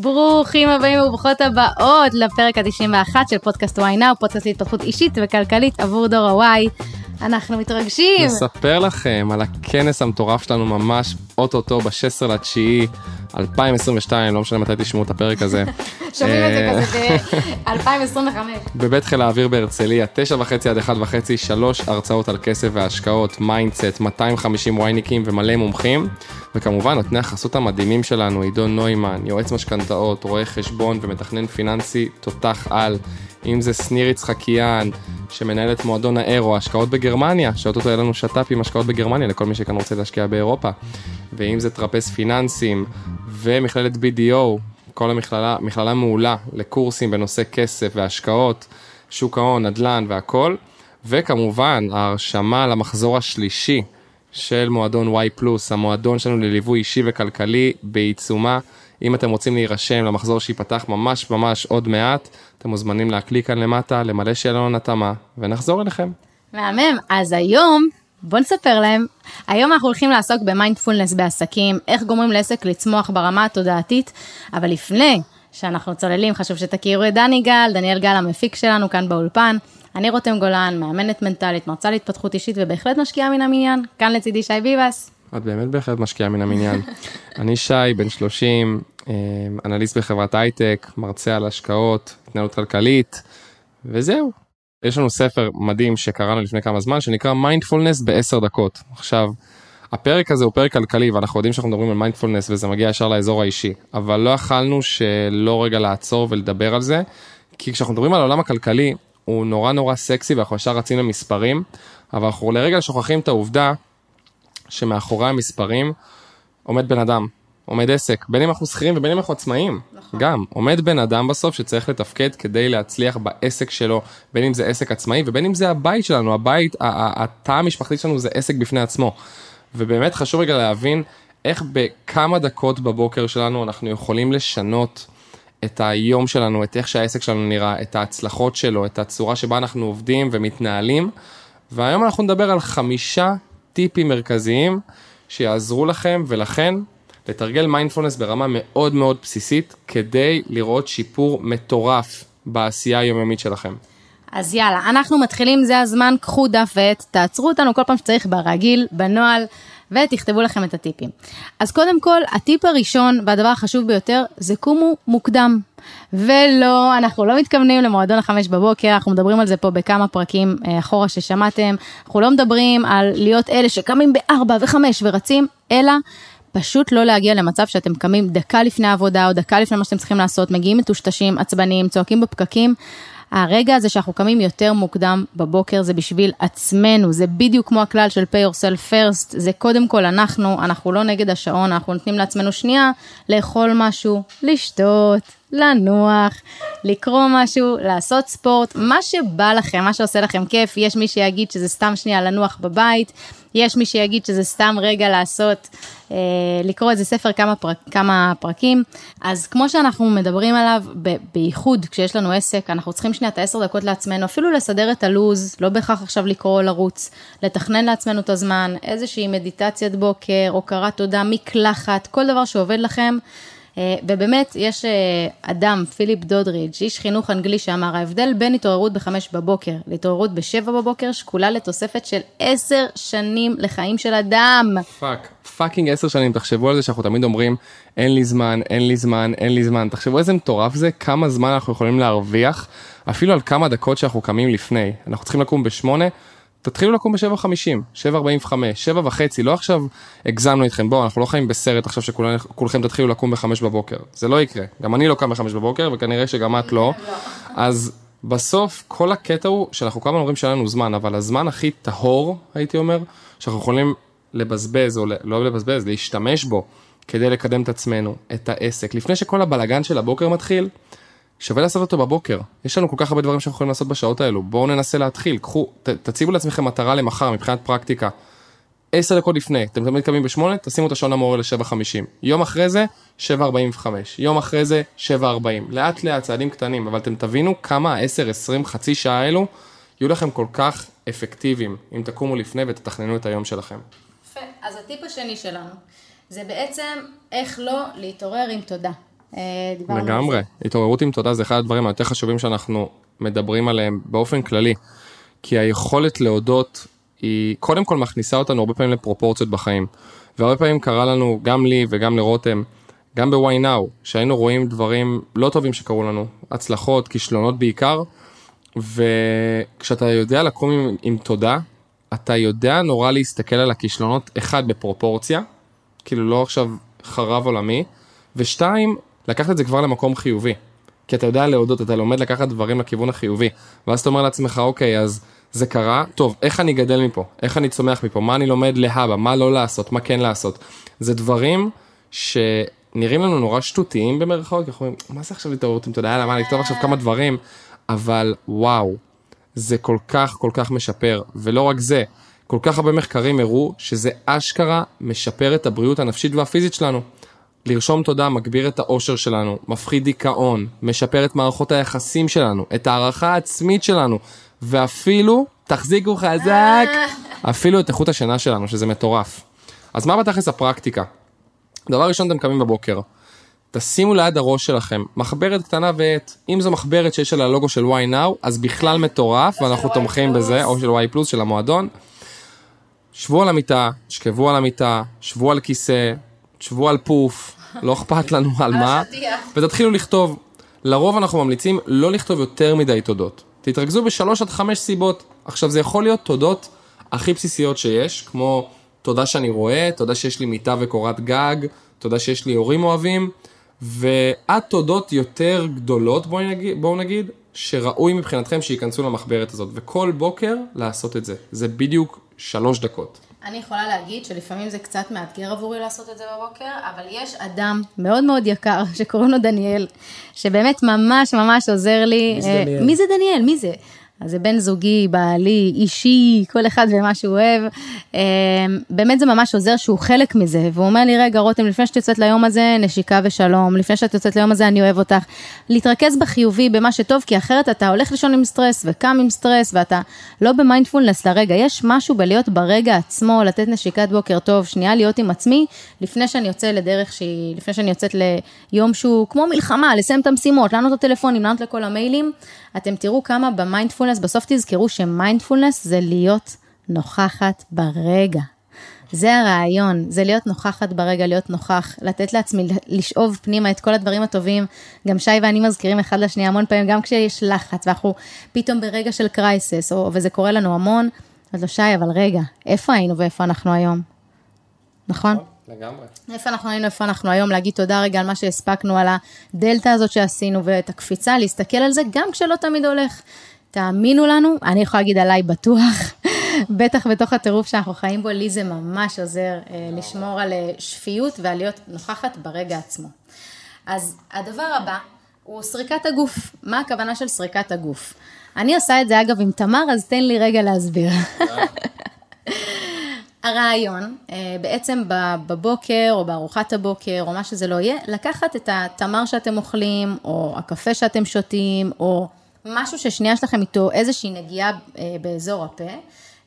ברוכים הבאים וברוכות הבאות לפרק ה-91 של פודקאסט וואי נאו, פודקאסט להתפתחות אישית וכלכלית עבור דור ה-Y. אנחנו מתרגשים. נספר לכם על הכנס המטורף שלנו ממש אוטוטו ב-16 לתשיעי 2022, לא משנה מתי תשמעו את הפרק הזה. שומעים את זה אה, כזה ב-2025. בבית חיל האוויר בהרצליה, תשע וחצי עד אחד וחצי, שלוש הרצאות על כסף והשקעות, mindset, 250 וייניקים ומלא מומחים, וכמובן נותני החסות המדהימים שלנו, עידו נוימן, יועץ משכנתאות, רואה חשבון ומתכנן פיננסי, תותח על, אם זה שניר יצחקיאן, שמנהל את מועדון האירו, השקעות בגרמניה, שאו-טו-טו יהיה לנו שת"פ עם השקעות בגרמניה לכל מי שכאן רוצה להשקיע באירופה, ואם זה טרפז פיננסים ומכללת BDO, כל המכללה, מכללה מעולה לקורסים בנושא כסף והשקעות, שוק ההון, נדל"ן והכל, וכמובן ההרשמה למחזור השלישי של מועדון Y המועדון שלנו לליווי אישי וכלכלי בעיצומה. אם אתם רוצים להירשם למחזור שייפתח ממש ממש עוד מעט, אתם מוזמנים להקליק כאן למטה, למלא שאלון התאמה, ונחזור אליכם. מהמם, אז היום, בוא נספר להם, היום אנחנו הולכים לעסוק במיינדפולנס בעסקים, איך גורמים לעסק לצמוח ברמה התודעתית, אבל לפני שאנחנו צוללים, חשוב שתכירו את דני גל, דניאל גל המפיק שלנו כאן באולפן. אני רותם גולן, מאמנת מנטלית, מרצה להתפתחות אישית ובהחלט משקיעה מן המניין. כאן לצידי שי ביבס. את באמת בהחלט משקיעה מן המניין. אני שי, בן 30, אה, אנליסט בחברת הייטק, מרצה על השקעות, התנהלות כלכלית, וזהו. יש לנו ספר מדהים שקראנו לפני כמה זמן, שנקרא מיינדפולנס בעשר דקות. עכשיו, הפרק הזה הוא פרק כלכלי, ואנחנו יודעים שאנחנו מדברים על מיינדפולנס וזה מגיע ישר לאזור האישי, אבל לא יכלנו שלא רגע לעצור ולדבר על זה, כי כשאנחנו מדברים על העולם הכלכלי, הוא נורא נורא סקסי ואנחנו ישר רצים למספרים, אבל אנחנו לרגע שוכחים את העובדה שמאחורי המספרים עומד בן אדם, עומד עסק, בין אם אנחנו שכירים ובין אם אנחנו עצמאים, נכון. גם, עומד בן אדם בסוף שצריך לתפקד כדי להצליח בעסק שלו, בין אם זה עסק עצמאי ובין אם זה הבית שלנו, הבית, התא המשפחתי שלנו זה עסק בפני עצמו. ובאמת חשוב רגע להבין איך בכמה דקות בבוקר שלנו אנחנו יכולים לשנות את היום שלנו, את איך שהעסק שלנו נראה, את ההצלחות שלו, את הצורה שבה אנחנו עובדים ומתנהלים. והיום אנחנו נדבר על חמישה טיפים מרכזיים שיעזרו לכם ולכן לתרגל מיינדפולנס ברמה מאוד מאוד בסיסית כדי לראות שיפור מטורף בעשייה היומיומית שלכם. אז יאללה, אנחנו מתחילים, זה הזמן, קחו דף ועט, תעצרו אותנו כל פעם שצריך ברגיל, בנוהל, ותכתבו לכם את הטיפים. אז קודם כל, הטיפ הראשון והדבר החשוב ביותר זה קומו מוקדם. ולא, אנחנו לא מתכוונים למועדון החמש בבוקר, אנחנו מדברים על זה פה בכמה פרקים אה, אחורה ששמעתם, אנחנו לא מדברים על להיות אלה שקמים בארבע וחמש ורצים, אלא פשוט לא להגיע למצב שאתם קמים דקה לפני העבודה או דקה לפני מה שאתם צריכים לעשות, מגיעים מטושטשים, עצבניים, צועקים בפקקים. הרגע הזה שאנחנו קמים יותר מוקדם בבוקר זה בשביל עצמנו, זה בדיוק כמו הכלל של pay yourself first, זה קודם כל אנחנו, אנחנו לא נגד השעון, אנחנו נותנים לעצמנו שנייה לאכול משהו, לשתות, לנוח, לקרוא משהו, לעשות ספורט, מה שבא לכם, מה שעושה לכם כיף, יש מי שיגיד שזה סתם שנייה לנוח בבית, יש מי שיגיד שזה סתם רגע לעשות, אה, לקרוא איזה ספר כמה, פרק, כמה פרקים. אז כמו שאנחנו מדברים עליו, ב, בייחוד כשיש לנו עסק, אנחנו צריכים שנייה את העשר דקות לעצמנו, אפילו לסדר את הלוז, לא בהכרח עכשיו לקרוא או לרוץ, לתכנן לעצמנו את הזמן, איזושהי מדיטציית בוקר, הוקרת תודה, מקלחת, כל דבר שעובד לכם. אה, ובאמת, יש אה, אדם, פיליפ דודרידג', איש חינוך אנגלי, שאמר, ההבדל בין התעוררות בחמש בבוקר להתעוררות בשבע בבוקר, שקולה לתוספת של עשר שנים לחיים של אדם. fuck, fucking עשר שנים, תחשבו על זה שאנחנו תמיד אומרים, אין לי זמן, אין לי זמן, אין לי זמן. תחשבו איזה מטורף זה, כמה זמן אנחנו יכולים להרוויח, אפילו על כמה דקות שאנחנו קמים לפני. אנחנו צריכים לקום בשמונה. תתחילו לקום ב-7.50, 7.45, 7 וחצי, לא עכשיו הגזמנו אתכם, בואו, אנחנו לא חיים בסרט עכשיו שכולכם תתחילו לקום ב-5 בבוקר, זה לא יקרה, גם אני לא קם ב-5 בבוקר וכנראה שגם את לא, אז בסוף כל הקטע הוא שאנחנו הזמן אומרים שאין לנו זמן, אבל הזמן הכי טהור, הייתי אומר, שאנחנו יכולים לבזבז, או לא לבזבז, להשתמש בו כדי לקדם את עצמנו, את העסק, לפני שכל הבלגן של הבוקר מתחיל, שווה לעשות אותו בבוקר. יש לנו כל כך הרבה דברים שאנחנו יכולים לעשות בשעות האלו. בואו ננסה להתחיל, קחו, ת, תציבו לעצמכם מטרה למחר מבחינת פרקטיקה. עשר דקות לפני, אתם תמיד קמים בשמונה, תשימו את השעון המורה ל-7.50. יום אחרי זה, 7.45. יום אחרי זה, 7.40. לאט לאט, צעדים קטנים, אבל אתם תבינו כמה ה-10, 20, חצי שעה האלו, יהיו לכם כל כך אפקטיביים, אם תקומו לפני ותתכננו את היום שלכם. יפה, אז הטיפ השני שלנו, זה בעצם איך לא להתעורר עם תודה. אה. לגמרי. התעוררות עם תודה זה אחד הדברים היותר חשובים שאנחנו מדברים עליהם באופן כללי. כי היכולת להודות היא קודם כל מכניסה אותנו הרבה פעמים לפרופורציות בחיים. והרבה פעמים קרה לנו, גם לי וגם לרותם, גם ב-why now, שהיינו רואים דברים לא טובים שקרו לנו, הצלחות, כישלונות בעיקר, וכשאתה יודע לקום עם, עם תודה, אתה יודע נורא להסתכל על הכישלונות, אחד, בפרופורציה, כאילו לא עכשיו חרב עולמי, ושתיים, לקחת את זה כבר למקום חיובי. כי אתה יודע להודות, אתה לומד לקחת דברים לכיוון החיובי, ואז אתה אומר לעצמך, אוקיי, אז זה קרה, טוב, איך אני גדל מפה? איך אני צומח מפה? מה אני לומד להבא? מה לא לעשות? מה כן לעשות? זה דברים שנראים לנו נורא שטותיים במרכאות, כי אנחנו אומרים, מה זה עכשיו התעוררות עם תודה? יאללה, מה, לכתוב עכשיו כמה דברים, אבל וואו, זה כל כך כל כך משפר, ולא רק זה, כל כך הרבה מחקרים הראו שזה אשכרה משפר את הבריאות הנפשית והפיזית שלנו. לרשום תודה מגביר את האושר שלנו, מפחית דיכאון, משפר את מערכות היחסים שלנו, את הערכה העצמית שלנו, ואפילו, תחזיקו חזק, אפילו את איכות השינה שלנו, שזה מטורף. אז מה בתכלס הפרקטיקה? דבר ראשון, אתם קמים בבוקר, תשימו ליד הראש שלכם מחברת קטנה ועט, אם זו מחברת שיש עליה לוגו של y now, אז בכלל מטורף, ואנחנו תומכים בזה, או של y פלוס של המועדון. שבו על המיטה, שקבו על המיטה, שבו על כיסא, שבו על פוף, לא אכפת לנו על מה, ותתחילו לכתוב. לרוב אנחנו ממליצים לא לכתוב יותר מדי תודות. תתרכזו בשלוש עד חמש סיבות. עכשיו זה יכול להיות תודות הכי בסיסיות שיש, כמו תודה שאני רואה, תודה שיש לי מיטה וקורת גג, תודה שיש לי הורים אוהבים, ועד תודות יותר גדולות, בואו נגיד, בוא נגיד, שראוי מבחינתכם שייכנסו למחברת הזאת, וכל בוקר לעשות את זה. זה בדיוק שלוש דקות. אני יכולה להגיד שלפעמים זה קצת מאתגר עבורי לעשות את זה בבוקר, אבל יש אדם מאוד מאוד יקר שקוראים לו דניאל, שבאמת ממש ממש עוזר לי. מי זה אה, דניאל? מי זה דניאל? מי זה? אז זה בן זוגי, בעלי, אישי, כל אחד ומה שהוא אוהב. אה, באמת זה ממש עוזר שהוא חלק מזה, והוא אומר לי, רגע, רותם, לפני שאת יוצאת ליום הזה, נשיקה ושלום, לפני שאת יוצאת ליום הזה, אני אוהב אותך. להתרכז בחיובי, במה שטוב, כי אחרת אתה הולך לישון עם סטרס, וקם עם סטרס, ואתה לא במיינדפולנס לרגע. יש משהו בלהיות ברגע עצמו, לתת נשיקת בוקר טוב, שנייה להיות עם עצמי, לפני שאני יוצא לדרך שהיא, לפני שאני יוצאת ליום שהוא כמו מלחמה, לסיים את המשימות, לענות לטלפונים, לענות לכל המיילים. אתם תראו כמה במיינדפולנס, בסוף תזכרו שמיינדפולנס זה להיות נוכחת ברגע. זה הרעיון, זה להיות נוכחת ברגע, להיות נוכח, לתת לעצמי לשאוב פנימה את כל הדברים הטובים. גם שי ואני מזכירים אחד לשני המון פעמים, גם כשיש לחץ ואנחנו פתאום ברגע של קרייסס, או, וזה קורה לנו המון, אז לא שי, אבל רגע, איפה היינו ואיפה אנחנו היום? נכון? לגמרי. איפה אנחנו היינו, איפה אנחנו היום, להגיד תודה רגע על מה שהספקנו, על הדלתא הזאת שעשינו ואת הקפיצה, להסתכל על זה גם כשלא תמיד הולך. תאמינו לנו, אני יכולה להגיד עליי בטוח, בטח בתוך הטירוף שאנחנו חיים בו, לי זה ממש עוזר אה, לשמור על אה, שפיות ועל להיות נוכחת ברגע עצמו. אז הדבר הבא הוא סריקת הגוף. מה הכוונה של סריקת הגוף? אני עושה את זה אגב עם תמר, אז תן לי רגע להסביר. הרעיון, אה, בעצם בבוקר או בארוחת הבוקר או מה שזה לא יהיה, לקחת את התמר שאתם אוכלים או הקפה שאתם שותים או משהו ששנייה יש לכם איתו איזושהי נגיעה אה, באזור הפה.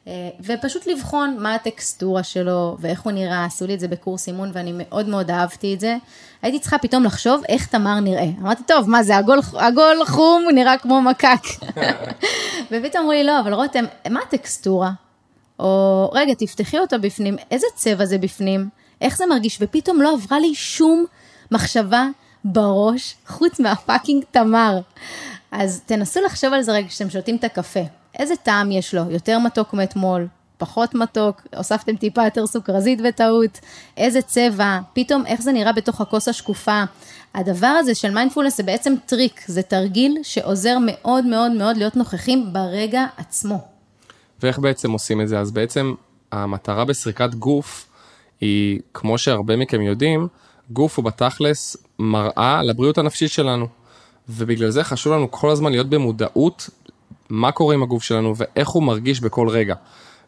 אה, ופשוט לבחון מה הטקסטורה שלו ואיך הוא נראה, עשו לי את זה בקורס אימון ואני מאוד מאוד אהבתי את זה. הייתי צריכה פתאום לחשוב איך תמר נראה. אמרתי, טוב, מה זה עגול, עגול חום, נראה כמו מקק. ופתאום אמרו לי, לא, אבל רותם, מה הטקסטורה? או רגע, תפתחי אותו בפנים, איזה צבע זה בפנים? איך זה מרגיש? ופתאום לא עברה לי שום מחשבה בראש, חוץ מהפאקינג תמר. אז תנסו לחשוב על זה רגע כשאתם שותים את הקפה. איזה טעם יש לו? יותר מתוק מאתמול? פחות מתוק? הוספתם טיפה יותר סוכרזית בטעות? איזה צבע? פתאום איך זה נראה בתוך הכוס השקופה? הדבר הזה של מיינדפולנס זה בעצם טריק, זה תרגיל שעוזר מאוד מאוד מאוד להיות נוכחים ברגע עצמו. ואיך בעצם עושים את זה? אז בעצם המטרה בסריקת גוף היא, כמו שהרבה מכם יודעים, גוף הוא בתכלס מראה לבריאות הנפשית שלנו. ובגלל זה חשוב לנו כל הזמן להיות במודעות מה קורה עם הגוף שלנו ואיך הוא מרגיש בכל רגע.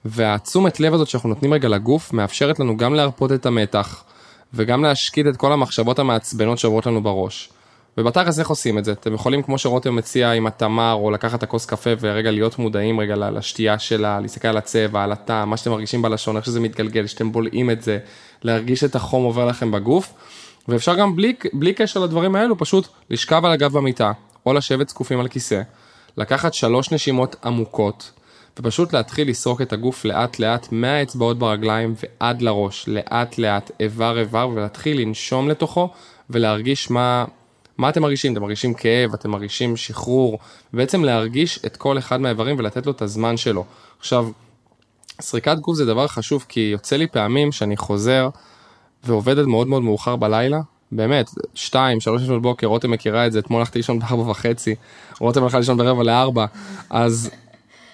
והתשומת לב הזאת שאנחנו נותנים רגע לגוף מאפשרת לנו גם להרפות את המתח וגם להשקיט את כל המחשבות המעצבנות שעוברות לנו בראש. ובתכלס איך עושים את זה? אתם יכולים כמו שרותם מציע עם התמר או לקחת את הכוס קפה ורגע להיות מודעים רגע לשתייה שלה, להסתכל על הצבע, על הטעם, מה שאתם מרגישים בלשון, איך שזה מתגלגל, שאתם בולעים את זה, להרגיש את החום עובר לכם בגוף. ואפשר גם בלי, בלי קשר לדברים האלו, פשוט לשכב על הגב במיטה, או לשבת זקופים על כיסא, לקחת שלוש נשימות עמוקות, ופשוט להתחיל לסרוק את הגוף לאט לאט מהאצבעות ברגליים ועד לראש, לאט לאט, איבר איבר, ולהתחיל לנשום לתוכו ולהרגיש מה, מה אתם מרגישים? אתם מרגישים כאב, אתם מרגישים שחרור, בעצם להרגיש את כל אחד מהאיברים ולתת לו את הזמן שלו. עכשיו, סריקת גוף זה דבר חשוב כי יוצא לי פעמים שאני חוזר ועובד עד מאוד מאוד מאוחר בלילה, באמת, שתיים, שלוש לפנות בוקר, רותם מכירה את זה, אתמול הלכתי לישון בארבע וחצי, רותם הלכה לישון ברבע לארבע, אז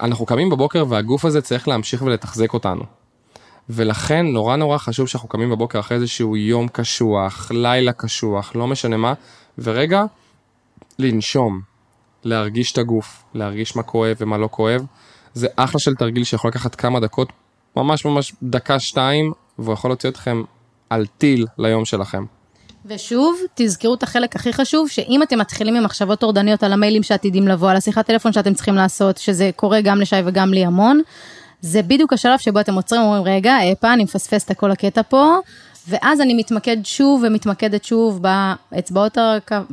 אנחנו קמים בבוקר והגוף הזה צריך להמשיך ולתחזק אותנו. ולכן נורא נורא חשוב שאנחנו קמים בבוקר אחרי איזשהו יום קשוח, לילה קשוח, לא משנה מה, ורגע, לנשום, להרגיש את הגוף, להרגיש מה כואב ומה לא כואב. זה אחלה של תרגיל שיכול לקחת כמה דקות, ממש ממש דקה-שתיים, והוא יכול להוציא אתכם על טיל ליום שלכם. ושוב, תזכרו את החלק הכי חשוב, שאם אתם מתחילים עם מחשבות טורדניות על המיילים שעתידים לבוא, על השיחת טלפון שאתם צריכים לעשות, שזה קורה גם לשי וגם לי המון, זה בדיוק השלב שבו אתם עוצרים ואומרים, רגע, אפה, אני מפספס את כל הקטע פה, ואז אני מתמקד שוב ומתמקדת שוב באצבעות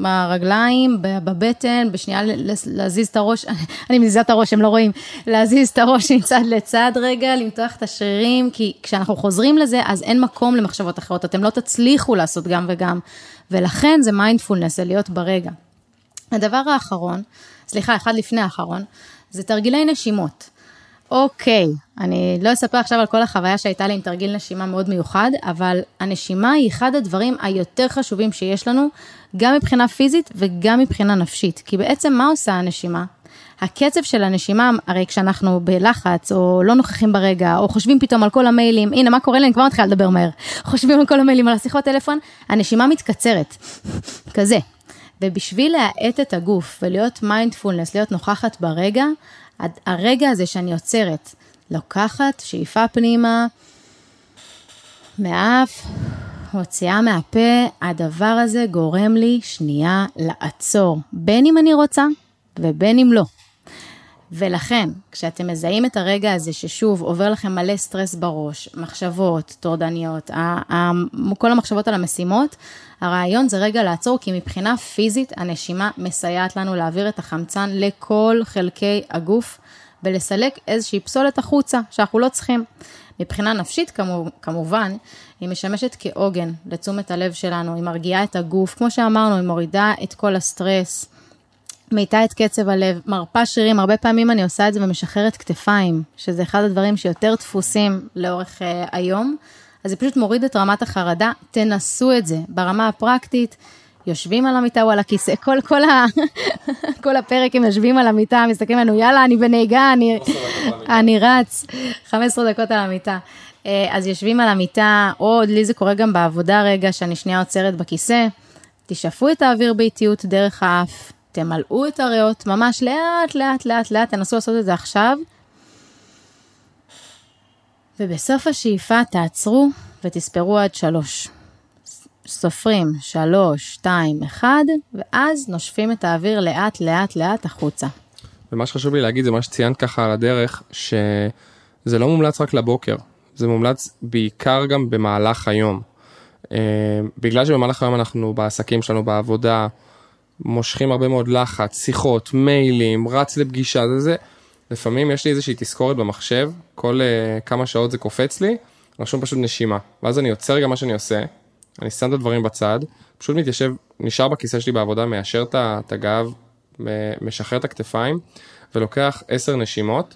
הרגליים, בבטן, בשנייה להזיז את הראש, אני מזיזה את הראש, הם לא רואים, להזיז את הראש מצד לצד רגע, למתוח את השרירים, כי כשאנחנו חוזרים לזה, אז אין מקום למחשבות אחרות, אתם לא תצליחו לעשות גם וגם, ולכן זה מיינדפולנס, זה להיות ברגע. הדבר האחרון, סליחה, אחד לפני האחרון, זה תרגילי נשימות. אוקיי, אני לא אספר עכשיו על כל החוויה שהייתה לי עם תרגיל נשימה מאוד מיוחד, אבל הנשימה היא אחד הדברים היותר חשובים שיש לנו, גם מבחינה פיזית וגם מבחינה נפשית. כי בעצם מה עושה הנשימה? הקצב של הנשימה, הרי כשאנחנו בלחץ, או לא נוכחים ברגע, או חושבים פתאום על כל המיילים, הנה מה קורה לי, אני כבר מתחילה לדבר מהר. חושבים על כל המיילים, על השיחות טלפון, הנשימה מתקצרת. כזה. ובשביל להאט את הגוף ולהיות מיינדפולנס, להיות נוכחת ברגע, הרגע הזה שאני עוצרת, לוקחת, שאיפה פנימה, מהאף, מוציאה מהפה, הדבר הזה גורם לי שנייה לעצור, בין אם אני רוצה ובין אם לא. ולכן, כשאתם מזהים את הרגע הזה ששוב עובר לכם מלא סטרס בראש, מחשבות טורדניות, כל המחשבות על המשימות, הרעיון זה רגע לעצור, כי מבחינה פיזית הנשימה מסייעת לנו להעביר את החמצן לכל חלקי הגוף ולסלק איזושהי פסולת החוצה שאנחנו לא צריכים. מבחינה נפשית כמובן, היא משמשת כעוגן לתשומת הלב שלנו, היא מרגיעה את הגוף, כמו שאמרנו, היא מורידה את כל הסטרס. מאיטה את קצב הלב, מרפה שרירים, הרבה פעמים אני עושה את זה ומשחררת כתפיים, שזה אחד הדברים שיותר דפוסים לאורך uh, היום, אז זה פשוט מוריד את רמת החרדה, תנסו את זה. ברמה הפרקטית. יושבים על המיטה או על הכיסא, כל, כל, ה... כל הפרק הם יושבים על המיטה, מסתכלים עלינו, יאללה, אני בנהיגה, אני, אני רץ, 15 דקות על המיטה. אה, אז יושבים על המיטה, או לי זה קורה גם בעבודה רגע, שאני שנייה עוצרת בכיסא, תשאפו את האוויר באיטיות דרך האף, תמלאו את הריאות ממש לאט, לאט, לאט, לאט, תנסו לעשות את זה עכשיו. ובסוף השאיפה תעצרו ותספרו עד שלוש. סופרים שלוש, שתיים, אחד, ואז נושפים את האוויר לאט, לאט, לאט החוצה. ומה שחשוב לי להגיד זה מה שציינת ככה על הדרך, שזה לא מומלץ רק לבוקר, זה מומלץ בעיקר גם במהלך היום. אה, בגלל שבמהלך היום אנחנו בעסקים שלנו, בעבודה, מושכים הרבה מאוד לחץ, שיחות, מיילים, רץ לפגישה, זה זה. לפעמים יש לי איזושהי תזכורת במחשב, כל uh, כמה שעות זה קופץ לי, רשום פשוט נשימה. ואז אני עוצר גם מה שאני עושה, אני שם את הדברים בצד, פשוט מתיישב, נשאר בכיסא שלי בעבודה, מיישר את הגב, משחרר את הכתפיים, ולוקח עשר נשימות,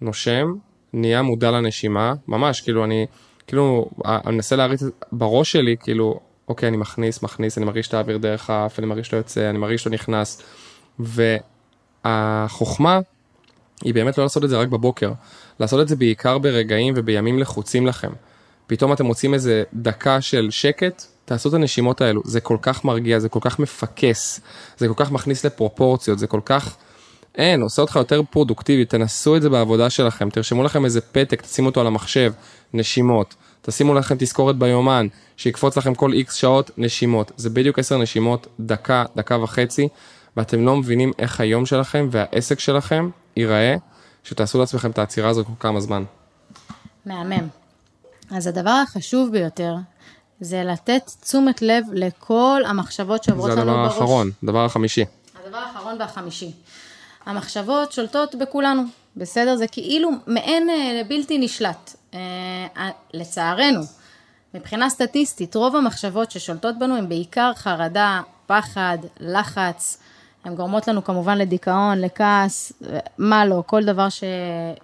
נושם, נהיה מודע לנשימה, ממש, כאילו אני, כאילו, אני מנסה להריץ בראש שלי, כאילו, אוקיי, אני מכניס, מכניס, אני מרגיש את האוויר דרך האף, אני מרגיש לא יוצא, אני מרגיש לא נכנס. והחוכמה היא באמת לא לעשות את זה רק בבוקר, לעשות את זה בעיקר ברגעים ובימים לחוצים לכם. פתאום אתם מוצאים איזה דקה של שקט, תעשו את הנשימות האלו, זה כל כך מרגיע, זה כל כך מפקס, זה כל כך מכניס לפרופורציות, זה כל כך, אין, עושה אותך יותר פרודוקטיבי, תנסו את זה בעבודה שלכם, תרשמו לכם איזה פתק, תשימו אותו על המחשב, נשימות. תשימו לכם תזכורת ביומן, שיקפוץ לכם כל איקס שעות נשימות. זה בדיוק עשר נשימות, דקה, דקה וחצי, ואתם לא מבינים איך היום שלכם והעסק שלכם ייראה, שתעשו לעצמכם את העצירה הזו כל כמה זמן. מהמם. אז הדבר החשוב ביותר, זה לתת תשומת לב לכל המחשבות שעוברות זה לנו הדבר בראש. האחרון, הדבר החמישי. הדבר האחרון והחמישי. המחשבות שולטות בכולנו, בסדר? זה כאילו מעין אה, בלתי נשלט. אה, אה, לצערנו, מבחינה סטטיסטית, רוב המחשבות ששולטות בנו הן בעיקר חרדה, פחד, לחץ. הן גורמות לנו כמובן לדיכאון, לכעס, מה לא, כל דבר ש...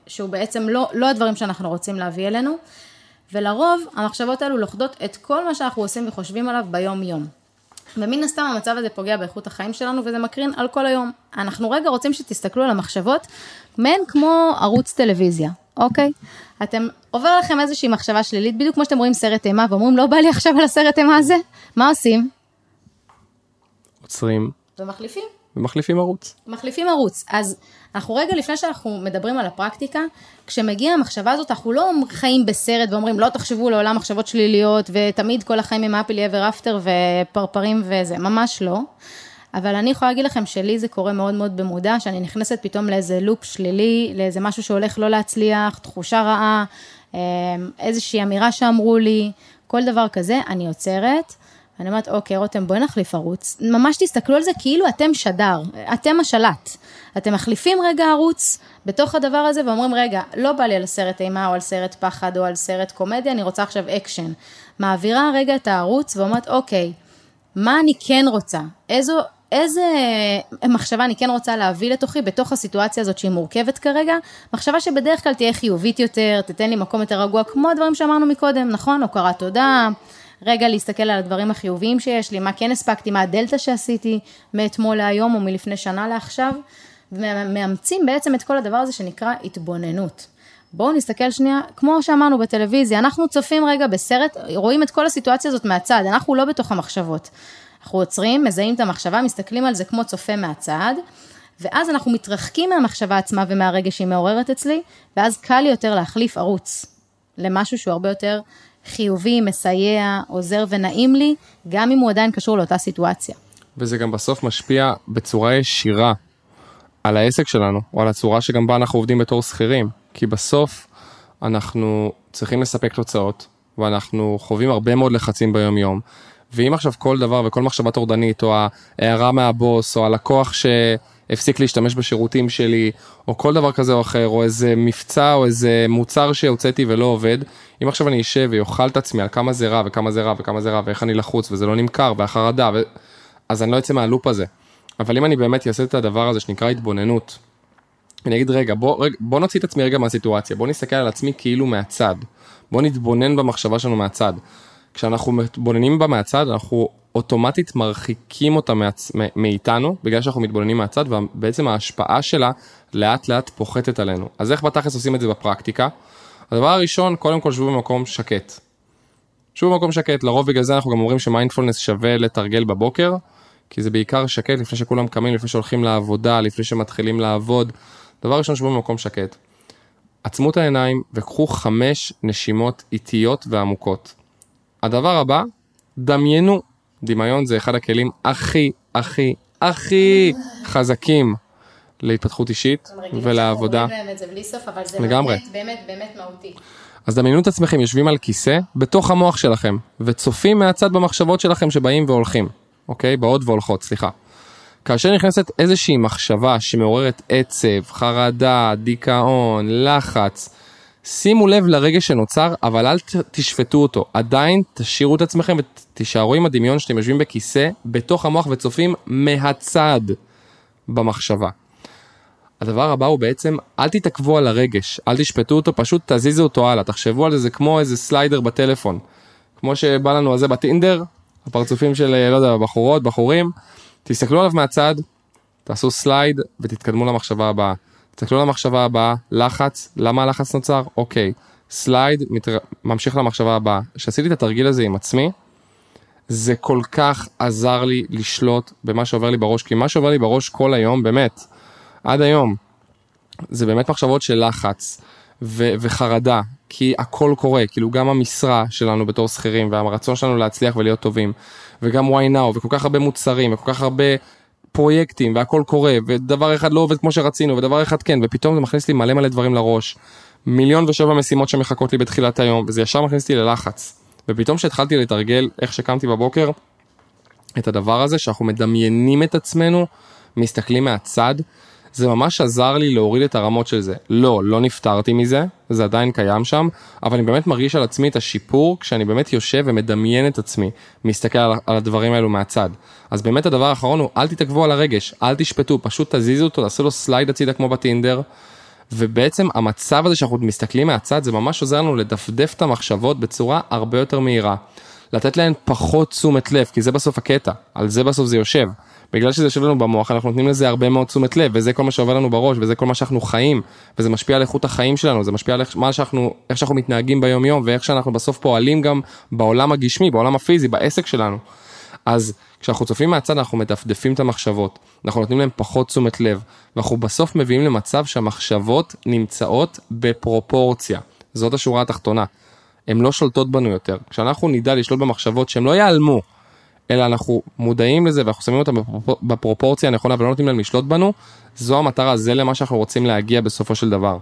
שהוא בעצם לא, לא הדברים שאנחנו רוצים להביא אלינו. ולרוב המחשבות האלו לוכדות את כל מה שאנחנו עושים וחושבים עליו ביום-יום. ומן הסתם המצב הזה פוגע באיכות החיים שלנו וזה מקרין על כל היום. אנחנו רגע רוצים שתסתכלו על המחשבות, מעין כמו ערוץ טלוויזיה, אוקיי? אתם, עובר לכם איזושהי מחשבה שלילית, בדיוק כמו שאתם רואים סרט אימה ואומרים לא בא לי עכשיו על הסרט אימה הזה, מה עושים? עוצרים ומחליפים. ומחליפים ערוץ. מחליפים ערוץ. אז אנחנו רגע לפני שאנחנו מדברים על הפרקטיקה, כשמגיעה המחשבה הזאת, אנחנו לא חיים בסרט ואומרים, לא תחשבו לעולם מחשבות שליליות, ותמיד כל החיים עם אפלי אבר אפטר ופרפרים וזה, ממש לא. אבל אני יכולה להגיד לכם שלי זה קורה מאוד מאוד במודע, שאני נכנסת פתאום לאיזה לופ שלילי, לאיזה משהו שהולך לא להצליח, תחושה רעה, אמ, איזושהי אמירה שאמרו לי, כל דבר כזה, אני עוצרת. אני אומרת, אוקיי, רותם, בואי נחליף ערוץ. ממש תסתכלו על זה כאילו אתם שדר, אתם השלט. אתם מחליפים רגע ערוץ בתוך הדבר הזה ואומרים, רגע, לא בא לי על סרט אימה או על סרט פחד או על סרט קומדיה, אני רוצה עכשיו אקשן. מעבירה רגע את הערוץ ואומרת, אוקיי, מה אני כן רוצה? איזו, איזה מחשבה אני כן רוצה להביא לתוכי בתוך הסיטואציה הזאת שהיא מורכבת כרגע? מחשבה שבדרך כלל תהיה חיובית יותר, תתן לי מקום יותר רגוע, כמו הדברים שאמרנו מקודם, נכון? הוקרת תודה. רגע להסתכל על הדברים החיוביים שיש לי, מה כן הספקתי, מה הדלתא שעשיתי מאתמול להיום או מלפני שנה לעכשיו, ומאמצים בעצם את כל הדבר הזה שנקרא התבוננות. בואו נסתכל שנייה, כמו שאמרנו בטלוויזיה, אנחנו צופים רגע בסרט, רואים את כל הסיטואציה הזאת מהצד, אנחנו לא בתוך המחשבות. אנחנו עוצרים, מזהים את המחשבה, מסתכלים על זה כמו צופה מהצד, ואז אנחנו מתרחקים מהמחשבה עצמה ומהרגע שהיא מעוררת אצלי, ואז קל יותר להחליף ערוץ למשהו שהוא הרבה יותר חיובי, מסייע, עוזר ונעים לי, גם אם הוא עדיין קשור לאותה סיטואציה. וזה גם בסוף משפיע בצורה ישירה על העסק שלנו, או על הצורה שגם בה אנחנו עובדים בתור שכירים. כי בסוף אנחנו צריכים לספק תוצאות, ואנחנו חווים הרבה מאוד לחצים ביום יום. ואם עכשיו כל דבר וכל מחשבה טורדנית, או ההערה מהבוס, או הלקוח שהפסיק להשתמש בשירותים שלי, או כל דבר כזה או אחר, או איזה מבצע, או איזה מוצר שהוצאתי ולא עובד, אם עכשיו אני אשב ויאכל את עצמי על כמה זה רע, וכמה זה רע, וכמה זה רע, ואיך אני לחוץ, וזה לא נמכר, והחרדה, ו... אז אני לא אצא מהלופ הזה. אבל אם אני באמת אעשה את הדבר הזה שנקרא התבוננות, אני אגיד רגע, בוא, רגע, בוא נוציא את עצמי רגע מהסיטואציה, בוא נסתכל על עצמי כאילו מהצד. בוא נתבונן במחשבה שלנו מהצד. כשאנחנו מתבוננים בה מהצד, אנחנו אוטומטית מרחיקים אותה מעצ... מאיתנו, בגלל שאנחנו מתבוננים מהצד, ובעצם ההשפעה שלה לאט לאט פוחתת עלינו. אז איך בתכלס עושים את זה בפרקטיקה? הדבר הראשון, קודם כל שבו במקום שקט. שבו במקום שקט, לרוב בגלל זה אנחנו גם אומרים שמיינדפולנס שווה לתרגל בבוקר, כי זה בעיקר שקט לפני שכולם קמים, לפני שהולכים לעבודה, לפני שמתחילים לעבוד. דבר ראשון, שבו במקום שקט. עצמו את העיניים וקחו חמש נשימות איטיות ועמוקות. הדבר הבא, דמיינו, דמיון זה אחד הכלים הכי, הכי, הכי חזקים להתפתחות אישית ולעבודה. לגמרי. באמת, באמת מהותי. אז דמיינו את עצמכם יושבים על כיסא בתוך המוח שלכם, וצופים מהצד במחשבות שלכם שבאים והולכים, אוקיי? באות והולכות, סליחה. כאשר נכנסת איזושהי מחשבה שמעוררת עצב, חרדה, דיכאון, לחץ, שימו לב לרגש שנוצר, אבל אל תשפטו אותו. עדיין תשאירו את עצמכם ותישארו עם הדמיון שאתם יושבים בכיסא בתוך המוח וצופים מהצד במחשבה. הדבר הבא הוא בעצם, אל תתעכבו על הרגש, אל תשפטו אותו, פשוט תזיזו אותו הלאה. תחשבו על זה, זה כמו איזה slider בטלפון. כמו שבא לנו הזה בטינדר, הפרצופים של, לא יודע, בחורות, בחורים, תסתכלו עליו מהצד, תעשו slide ותתקדמו למחשבה הבאה. תסתכלו למחשבה הבאה, לחץ, למה הלחץ נוצר? אוקיי, סלייד, מתר... ממשיך למחשבה הבאה. כשעשיתי את התרגיל הזה עם עצמי, זה כל כך עזר לי לשלוט במה שעובר לי בראש, כי מה שעובר לי בראש כל היום, באמת, עד היום, זה באמת מחשבות של לחץ ו- וחרדה, כי הכל קורה, כאילו גם המשרה שלנו בתור שכירים והרצון שלנו להצליח ולהיות טובים, וגם why now, וכל כך הרבה מוצרים, וכל כך הרבה פרויקטים, והכל קורה, ודבר אחד לא עובד כמו שרצינו, ודבר אחד כן, ופתאום זה מכניס לי מלא מלא דברים לראש. מיליון ושבע משימות שמחכות לי בתחילת היום, וזה ישר מכניס אותי ללחץ. ופתאום כשהתחלתי לתרגל איך שקמתי בבוקר, את הדבר הזה שאנחנו מדמיינים את עצמנו, מסתכלים מהצד, זה ממש עזר לי להוריד את הרמות של זה. לא, לא נפטרתי מזה, זה עדיין קיים שם, אבל אני באמת מרגיש על עצמי את השיפור כשאני באמת יושב ומדמיין את עצמי, מסתכל על, על הדברים האלו מהצד. אז באמת הדבר האחרון הוא, אל תתעכבו על הרגש, אל תשפטו, פשוט תזיזו אותו, תעשו לו סלייד הצידה כמו בטינדר. ובעצם המצב הזה שאנחנו מסתכלים מהצד, זה ממש עוזר לנו לדפדף את המחשבות בצורה הרבה יותר מהירה. לתת להן פחות תשומת לב, כי זה בסוף הקטע, על זה בסוף זה יושב. בגלל שזה יושב לנו במוח, אנחנו נותנים לזה הרבה מאוד תשומת לב, וזה כל מה שעובר לנו בראש, וזה כל מה שאנחנו חיים, וזה משפיע על איכות החיים שלנו, זה משפיע על איך, מה שאנחנו, איך שאנחנו מתנהגים ביום יום, ואיך שאנחנו בסוף פועלים גם בעולם הגשמי, בעולם הפיזי, בעסק שלנו. אז כשאנחנו צופים מהצד אנחנו מדפדפים את המחשבות, אנחנו נותנים להם פחות תשומת לב, ואנחנו בסוף מביאים למצב שהמחשבות נמצאות בפרופורציה. זאת השורה התחתונה. הן לא שולטות בנו יותר. כשאנחנו נדע לשלוט במחשבות שהן לא ייעלמו, אלא אנחנו מודעים לזה ואנחנו שמים אותם בפרופורציה הנכונה ולא נותנים להם לשלוט בנו, זו המטרה, זה למה שאנחנו רוצים להגיע בסופו של דבר.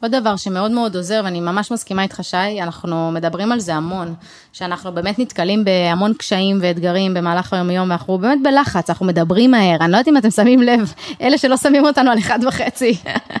עוד דבר שמאוד מאוד עוזר, ואני ממש מסכימה איתך, שי, אנחנו מדברים על זה המון, שאנחנו באמת נתקלים בהמון קשיים ואתגרים במהלך היום-יום, ואנחנו באמת בלחץ, אנחנו מדברים מהר, אני לא יודעת אם אתם שמים לב, אלה שלא שמים אותנו על אחד וחצי.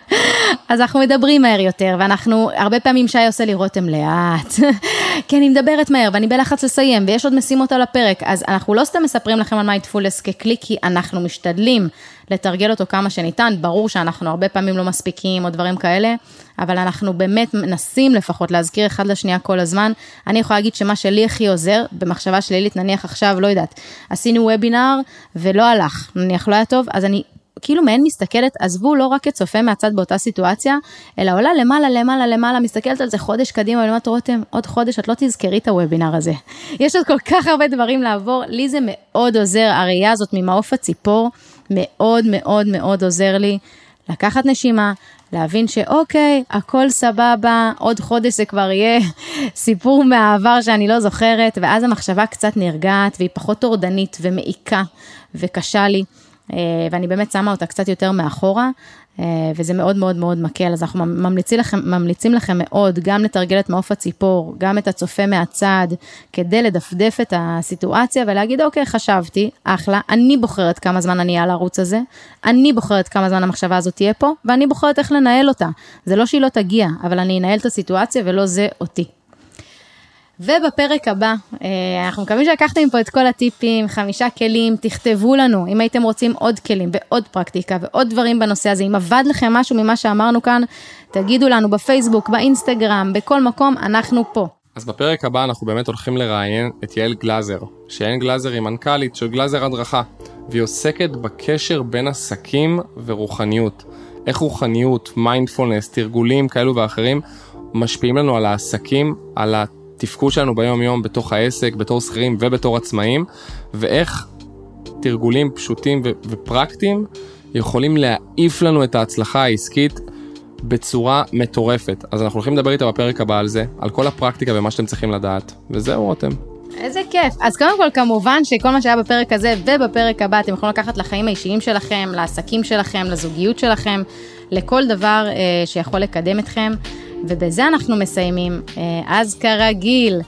אז אנחנו מדברים מהר יותר, ואנחנו, הרבה פעמים שי עושה לי רותם לאט, כי אני מדברת מהר, ואני בלחץ לסיים, ויש עוד משימות על הפרק, אז אנחנו לא סתם מספרים לכם על מיינדפולנס ככלי, כי אנחנו משתדלים לתרגל אותו כמה שניתן, ברור שאנחנו הרבה פעמים לא מספיקים או דברים כאלה, אבל אנחנו באמת מנסים לפחות להזכיר אחד לשנייה כל הזמן. אני יכולה להגיד שמה שלי הכי עוזר, במחשבה שלילית, נניח עכשיו, לא יודעת, עשינו וובינר ולא הלך, נניח לא היה טוב, אז אני כאילו מעין מסתכלת, עזבו לא רק כצופה מהצד באותה סיטואציה, אלא עולה למעלה, למעלה, למעלה, מסתכלת על זה חודש קדימה, אומרת, רותם, עוד חודש את לא תזכרי את הוובינר הזה. יש עוד כל כך הרבה דברים לעבור, לי זה מאוד עוזר, הראייה הזאת ממעוף הציפור, מאוד מאוד מאוד עוזר לי לקחת נשימה, להבין שאוקיי, הכל סבבה, עוד חודש זה כבר יהיה סיפור מהעבר שאני לא זוכרת, ואז המחשבה קצת נרגעת והיא פחות טורדנית ומעיקה וקשה לי. אה, ואני באמת שמה אותה קצת יותר מאחורה, אה, וזה מאוד מאוד מאוד מקל, אז אנחנו ממליצים לכם, ממליצים לכם מאוד גם לתרגל את מעוף הציפור, גם את הצופה מהצד, כדי לדפדף את הסיטואציה ולהגיד, אוקיי, חשבתי, אחלה, אני בוחרת כמה זמן אני על הערוץ הזה, אני בוחרת כמה זמן המחשבה הזאת תהיה פה, ואני בוחרת איך לנהל אותה. זה לא שהיא לא תגיע, אבל אני אנהל את הסיטואציה ולא זה אותי. ובפרק הבא, אה, אנחנו מקווים שלקחתם פה את כל הטיפים, חמישה כלים, תכתבו לנו אם הייתם רוצים עוד כלים ועוד פרקטיקה ועוד דברים בנושא הזה. אם עבד לכם משהו ממה שאמרנו כאן, תגידו לנו בפייסבוק, באינסטגרם, בכל מקום, אנחנו פה. אז בפרק הבא אנחנו באמת הולכים לראיין את יעל גלאזר, שיעל גלאזר היא מנכ"לית של גלאזר הדרכה, והיא עוסקת בקשר בין עסקים ורוחניות. איך רוחניות, מיינדפולנס, תרגולים כאלו ואחרים משפיעים לנו על העסקים, על התפקוד שלנו ביום יום בתוך העסק, בתור שכירים ובתור עצמאים, ואיך תרגולים פשוטים ו- ופרקטיים יכולים להעיף לנו את ההצלחה העסקית בצורה מטורפת. אז אנחנו הולכים לדבר איתה בפרק הבא על זה, על כל הפרקטיקה ומה שאתם צריכים לדעת, וזהו רותם. איזה כיף. אז קודם כל, כמובן שכל מה שהיה בפרק הזה ובפרק הבא, אתם יכולים לקחת לחיים האישיים שלכם, לעסקים שלכם, לזוגיות שלכם, לכל דבר אה, שיכול לקדם אתכם. ובזה אנחנו מסיימים. אה, אז כרגיל,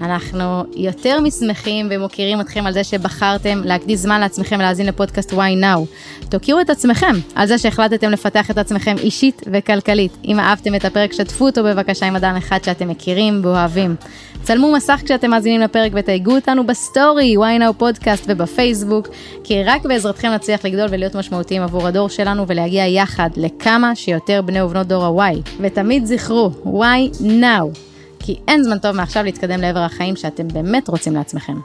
אנחנו יותר משמחים ומוקירים אתכם על זה שבחרתם להקדיש זמן לעצמכם ולהאזין לפודקאסט why now. תוקירו את עצמכם על זה שהחלטתם לפתח את עצמכם אישית וכלכלית. אם אהבתם את הפרק, שתפו אותו בבקשה עם אדם אחד שאתם מכירים ואוהבים. צלמו מסך כשאתם מאזינים לפרק ותייגו אותנו בסטורי, why now פודקאסט ובפייסבוק, כי רק בעזרתכם נצליח לגדול ולהיות משמעותיים עבור הדור שלנו ולהגיע יחד לכמה שיותר בני ובנות דור ה-Y. ותמיד זכרו, why now? כי אין זמן טוב מעכשיו להתקדם לעבר החיים שאתם באמת רוצים לעצמכם.